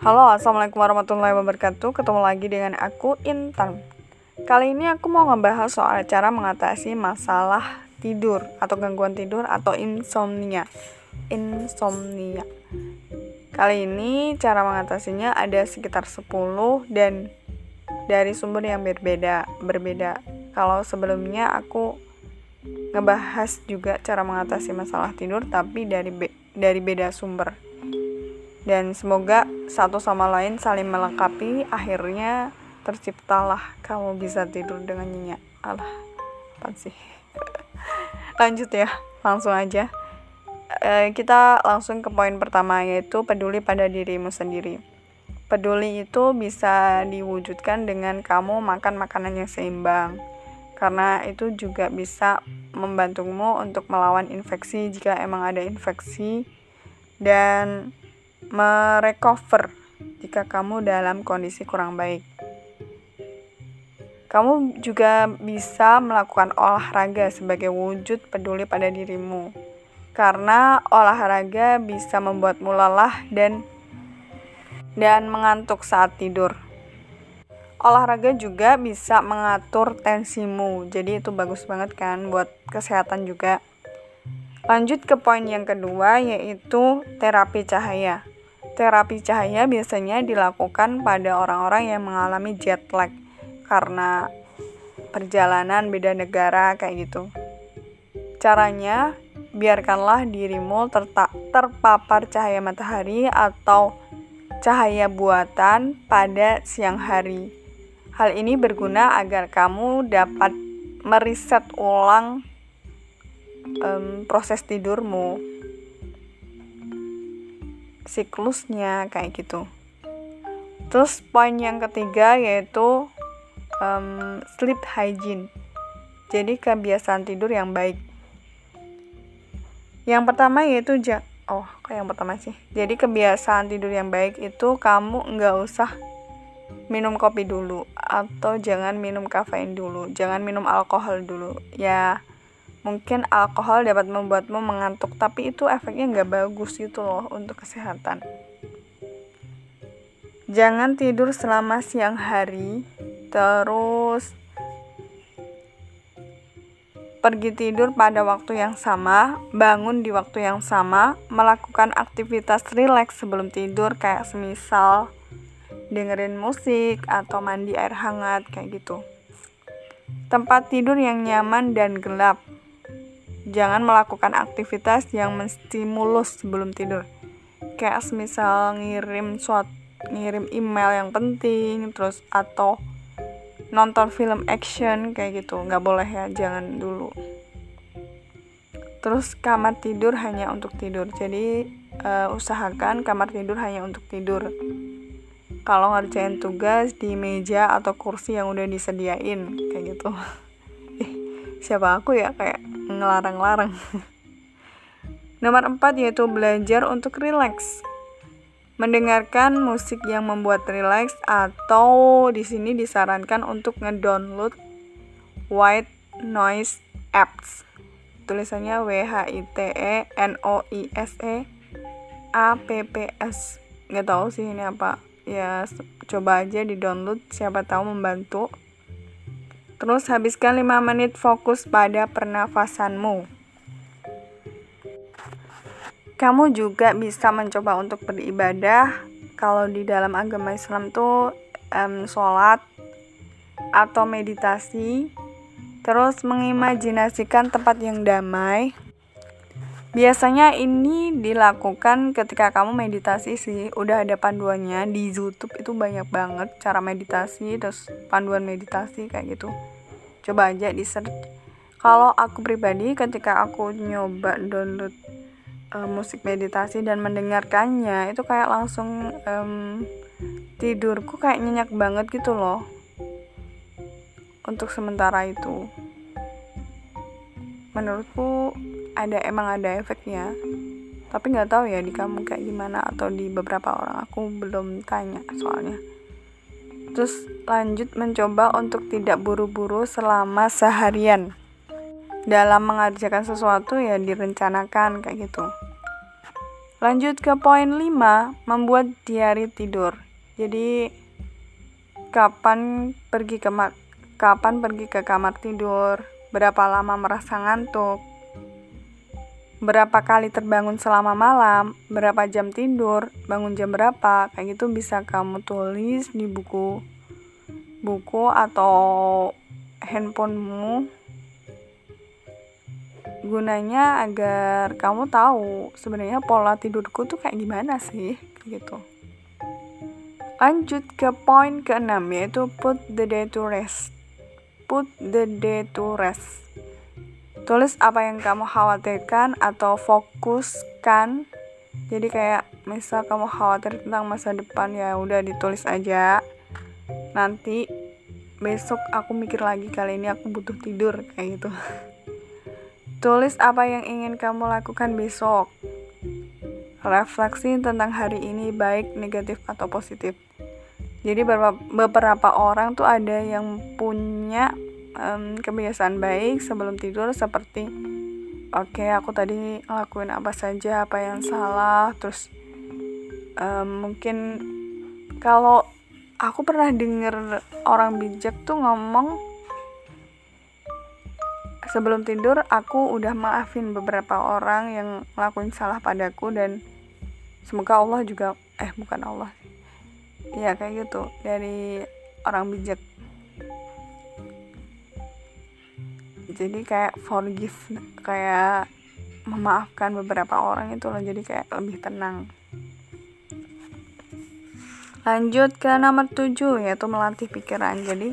Halo, assalamualaikum warahmatullahi wabarakatuh. Ketemu lagi dengan aku Intan. Kali ini aku mau ngebahas soal cara mengatasi masalah tidur atau gangguan tidur atau insomnia. Insomnia. Kali ini cara mengatasinya ada sekitar 10 dan dari sumber yang berbeda. Berbeda. Kalau sebelumnya aku ngebahas juga cara mengatasi masalah tidur tapi dari be dari beda sumber dan semoga satu sama lain saling melengkapi akhirnya terciptalah kamu bisa tidur dengan nyenyak. Allah apa sih? Lanjut ya langsung aja. E, kita langsung ke poin pertama yaitu peduli pada dirimu sendiri. Peduli itu bisa diwujudkan dengan kamu makan makanan yang seimbang karena itu juga bisa membantumu untuk melawan infeksi jika emang ada infeksi. Dan merecover jika kamu dalam kondisi kurang baik. Kamu juga bisa melakukan olahraga sebagai wujud peduli pada dirimu. Karena olahraga bisa membuatmu lelah dan dan mengantuk saat tidur. Olahraga juga bisa mengatur tensimu. Jadi itu bagus banget kan buat kesehatan juga. Lanjut ke poin yang kedua yaitu terapi cahaya. Terapi cahaya biasanya dilakukan pada orang-orang yang mengalami jet lag karena perjalanan beda negara kayak gitu. Caranya, biarkanlah dirimu terpapar cahaya matahari atau cahaya buatan pada siang hari. Hal ini berguna agar kamu dapat meriset ulang um, proses tidurmu siklusnya kayak gitu. Terus poin yang ketiga yaitu um, sleep hygiene. Jadi kebiasaan tidur yang baik. Yang pertama yaitu ja oh kayak yang pertama sih? Jadi kebiasaan tidur yang baik itu kamu nggak usah minum kopi dulu atau jangan minum kafein dulu jangan minum alkohol dulu. Ya mungkin alkohol dapat membuatmu mengantuk tapi itu efeknya nggak bagus gitu loh untuk kesehatan jangan tidur selama siang hari terus pergi tidur pada waktu yang sama, bangun di waktu yang sama, melakukan aktivitas rileks sebelum tidur kayak semisal dengerin musik atau mandi air hangat kayak gitu. Tempat tidur yang nyaman dan gelap jangan melakukan aktivitas yang menstimulus sebelum tidur. Kayak misal ngirim suat ngirim email yang penting terus atau nonton film action kayak gitu. Nggak boleh ya jangan dulu. Terus kamar tidur hanya untuk tidur. Jadi uh, usahakan kamar tidur hanya untuk tidur. Kalau ngerjain tugas di meja atau kursi yang udah disediain kayak gitu. Siapa aku ya kayak ngelarang-larang. Nomor 4 yaitu belajar untuk rileks. Mendengarkan musik yang membuat rileks atau di sini disarankan untuk ngedownload white noise apps. Tulisannya W H I T E N O I S E A P P S. Nggak tahu sih ini apa. Ya coba aja di download siapa tahu membantu Terus habiskan 5 menit fokus pada pernafasanmu. Kamu juga bisa mencoba untuk beribadah. Kalau di dalam agama Islam tuh um, sholat atau meditasi, terus mengimajinasikan tempat yang damai. Biasanya ini dilakukan ketika kamu meditasi sih, udah ada panduannya. Di YouTube itu banyak banget cara meditasi terus panduan meditasi kayak gitu. Coba aja di search. Kalau aku pribadi ketika aku nyoba download uh, musik meditasi dan mendengarkannya itu kayak langsung um, tidurku kayak nyenyak banget gitu loh. Untuk sementara itu. Menurutku ada emang ada efeknya tapi nggak tahu ya di kamu kayak gimana atau di beberapa orang aku belum tanya soalnya Terus lanjut mencoba untuk tidak buru-buru selama seharian. Dalam mengerjakan sesuatu ya direncanakan kayak gitu. Lanjut ke poin 5, membuat diary tidur. Jadi kapan pergi ke kapan pergi ke kamar tidur, berapa lama merasa ngantuk, berapa kali terbangun selama malam, berapa jam tidur, bangun jam berapa, kayak gitu bisa kamu tulis di buku buku atau handphonemu. Gunanya agar kamu tahu sebenarnya pola tidurku tuh kayak gimana sih gitu. Lanjut ke poin keenam yaitu put the day to rest. Put the day to rest tulis apa yang kamu khawatirkan atau fokuskan jadi kayak misal kamu khawatir tentang masa depan ya udah ditulis aja nanti besok aku mikir lagi kali ini aku butuh tidur kayak gitu Tulis apa yang ingin kamu lakukan besok. Refleksi tentang hari ini baik, negatif, atau positif. Jadi beberapa orang tuh ada yang punya um, kebiasaan baik sebelum tidur seperti oke okay, aku tadi ngelakuin apa saja apa yang salah terus um, mungkin kalau aku pernah denger orang bijak tuh ngomong sebelum tidur aku udah maafin beberapa orang yang ngelakuin salah padaku dan semoga Allah juga eh bukan Allah ya kayak gitu dari orang bijak jadi kayak forgive kayak memaafkan beberapa orang itu loh jadi kayak lebih tenang. Lanjut ke nomor 7 yaitu melatih pikiran. Jadi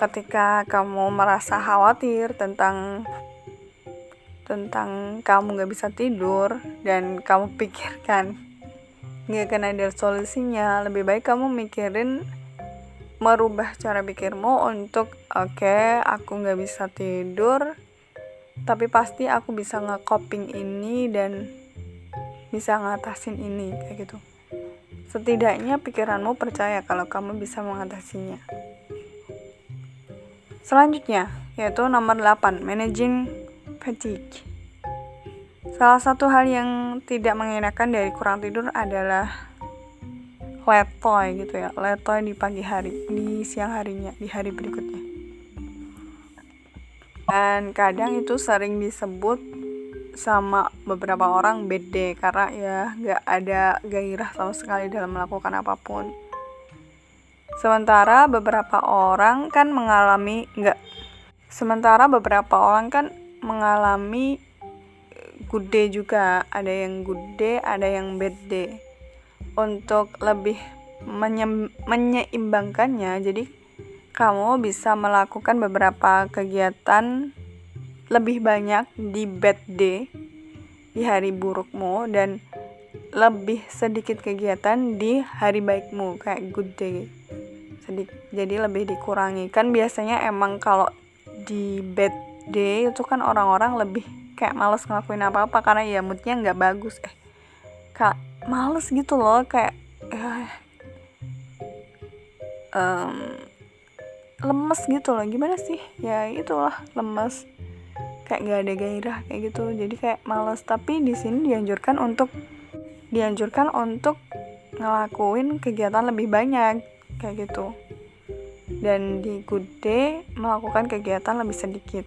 ketika kamu merasa khawatir tentang tentang kamu nggak bisa tidur dan kamu pikirkan nggak akan ada solusinya lebih baik kamu mikirin merubah cara pikirmu untuk oke okay, aku nggak bisa tidur tapi pasti aku bisa ngecoping ini dan bisa ngatasin ini kayak gitu setidaknya pikiranmu percaya kalau kamu bisa mengatasinya Selanjutnya, yaitu nomor 8, managing fatigue. Salah satu hal yang tidak mengenakan dari kurang tidur adalah letoy gitu ya, letoy di pagi hari, di siang harinya, di hari berikutnya. Dan kadang itu sering disebut sama beberapa orang bad karena ya nggak ada gairah sama sekali dalam melakukan apa pun. Sementara beberapa orang kan mengalami enggak sementara beberapa orang kan mengalami day juga. Ada yang day ada yang bad day untuk lebih menye menyeimbangkannya. Jadi kamu bisa melakukan beberapa kegiatan lebih banyak di bad day di hari burukmu dan lebih sedikit kegiatan di hari baikmu kayak good day. Sedikit jadi lebih dikurangi. Kan biasanya emang kalau di bad day itu kan orang-orang lebih kayak males ngelakuin apa-apa karena ya moodnya nggak bagus. Eh males gitu loh kayak eh, um, lemes gitu loh. Gimana sih? Ya itulah lemes. Kayak nggak ada gairah kayak gitu. Jadi kayak males. Tapi di sini dianjurkan untuk dianjurkan untuk ngelakuin kegiatan lebih banyak kayak gitu. Dan di good day melakukan kegiatan lebih sedikit.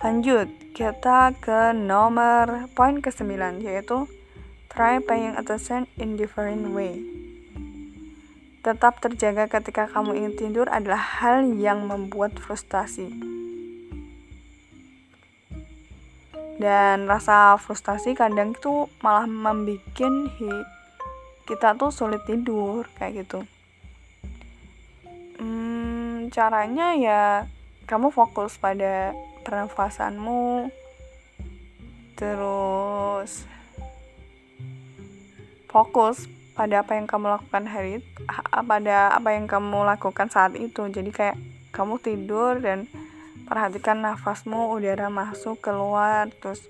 Lanjut kita ke nomor poin ke 9 yaitu try paying attention in different way. Tetap terjaga ketika kamu ingin tidur adalah hal yang membuat frustasi. Dan rasa frustasi kadang itu malah membuat kita tuh sulit tidur kayak gitu. Hmm, caranya ya kamu fokus pada pernafasanmu. Terus fokus pada apa yang kamu lakukan hari pada apa yang kamu lakukan saat itu. Jadi kayak kamu tidur dan perhatikan nafasmu udara masuk keluar terus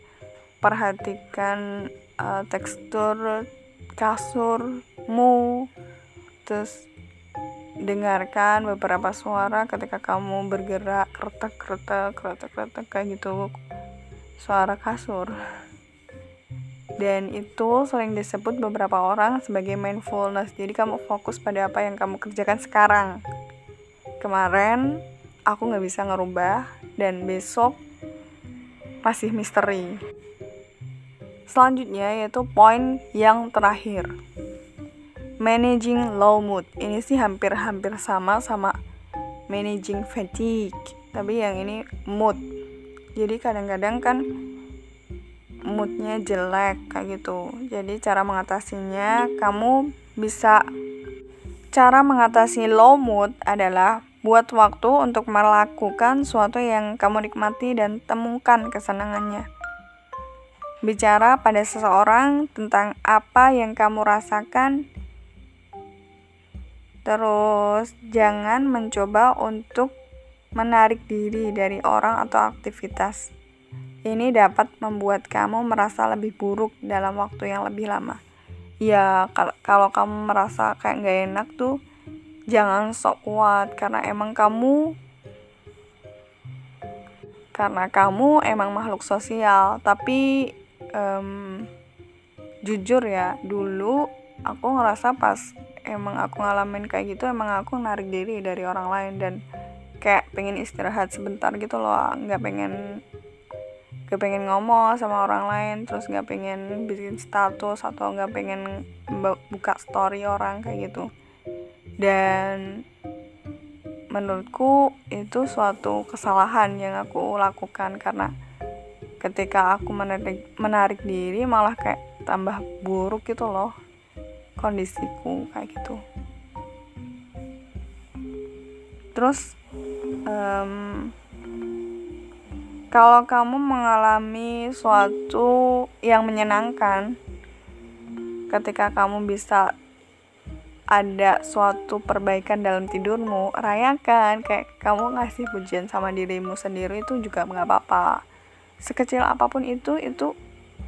perhatikan uh, tekstur kasurmu. Terus dengarkan beberapa suara ketika kamu bergerak kretek kretek kretek kretek kayak gitu. Suara kasur dan itu sering disebut beberapa orang sebagai mindfulness. Jadi kamu fokus pada apa yang kamu kerjakan sekarang. Kemarin aku nggak bisa ngerubah dan besok masih misteri. Selanjutnya yaitu poin yang terakhir. Managing low mood. Ini sih hampir-hampir sama sama managing fatigue. Tapi yang ini mood. Jadi kadang-kadang kan moodnya jelek kayak gitu. Jadi cara mengatasinya kamu bisa cara mengatasi low mood adalah buat waktu untuk melakukan sesuatu yang kamu nikmati dan temukan kesenangannya. Bicara pada seseorang tentang apa yang kamu rasakan. Terus jangan mencoba untuk menarik diri dari orang atau aktivitas ini dapat membuat kamu merasa lebih buruk dalam waktu yang lebih lama. Ya, kalau kamu merasa kayak gak enak tuh, jangan sok kuat karena emang kamu karena kamu emang makhluk sosial. Tapi um, jujur ya, dulu aku ngerasa pas emang aku ngalamin kayak gitu, emang aku narik diri dari orang lain dan kayak pengen istirahat sebentar gitu loh, nggak pengen gak pengen ngomong sama orang lain terus gak pengen bikin status atau gak pengen buka story orang kayak gitu. Dan menurutku itu suatu kesalahan yang aku lakukan karena ketika aku menarik, menarik diri malah kayak tambah buruk gitu loh kondisiku kayak gitu. Terus um, kalau kamu mengalami suatu yang menyenangkan ketika kamu bisa ada suatu perbaikan dalam tidurmu rayakan kayak kamu ngasih pujian sama dirimu sendiri itu juga nggak apa-apa. Sekecil apa pun itu itu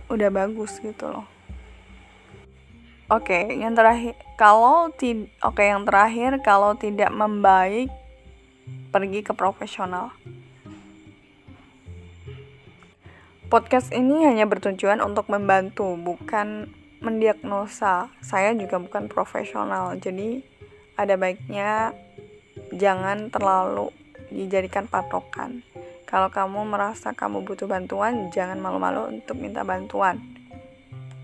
udah bagus gitu loh. Oke okay, yang terakhir kalau ti oke okay, yang terakhir kalau tidak membaik pergi ke profesional Podcast ini hanya bertujuan untuk membantu, bukan mendiagnosa. Saya juga bukan profesional, jadi ada baiknya jangan terlalu dijadikan patokan. Kalau kamu merasa kamu butuh bantuan, jangan malu-malu untuk minta bantuan.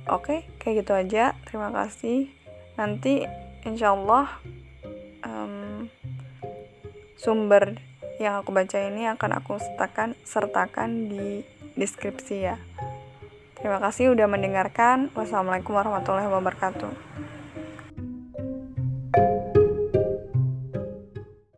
Oke, kayak gitu aja. Terima kasih. Nanti insya Allah um, sumber yang aku baca ini akan aku sertakan sertakan di deskripsi ya. Terima kasih udah mendengarkan. Wassalamualaikum warahmatullahi wabarakatuh.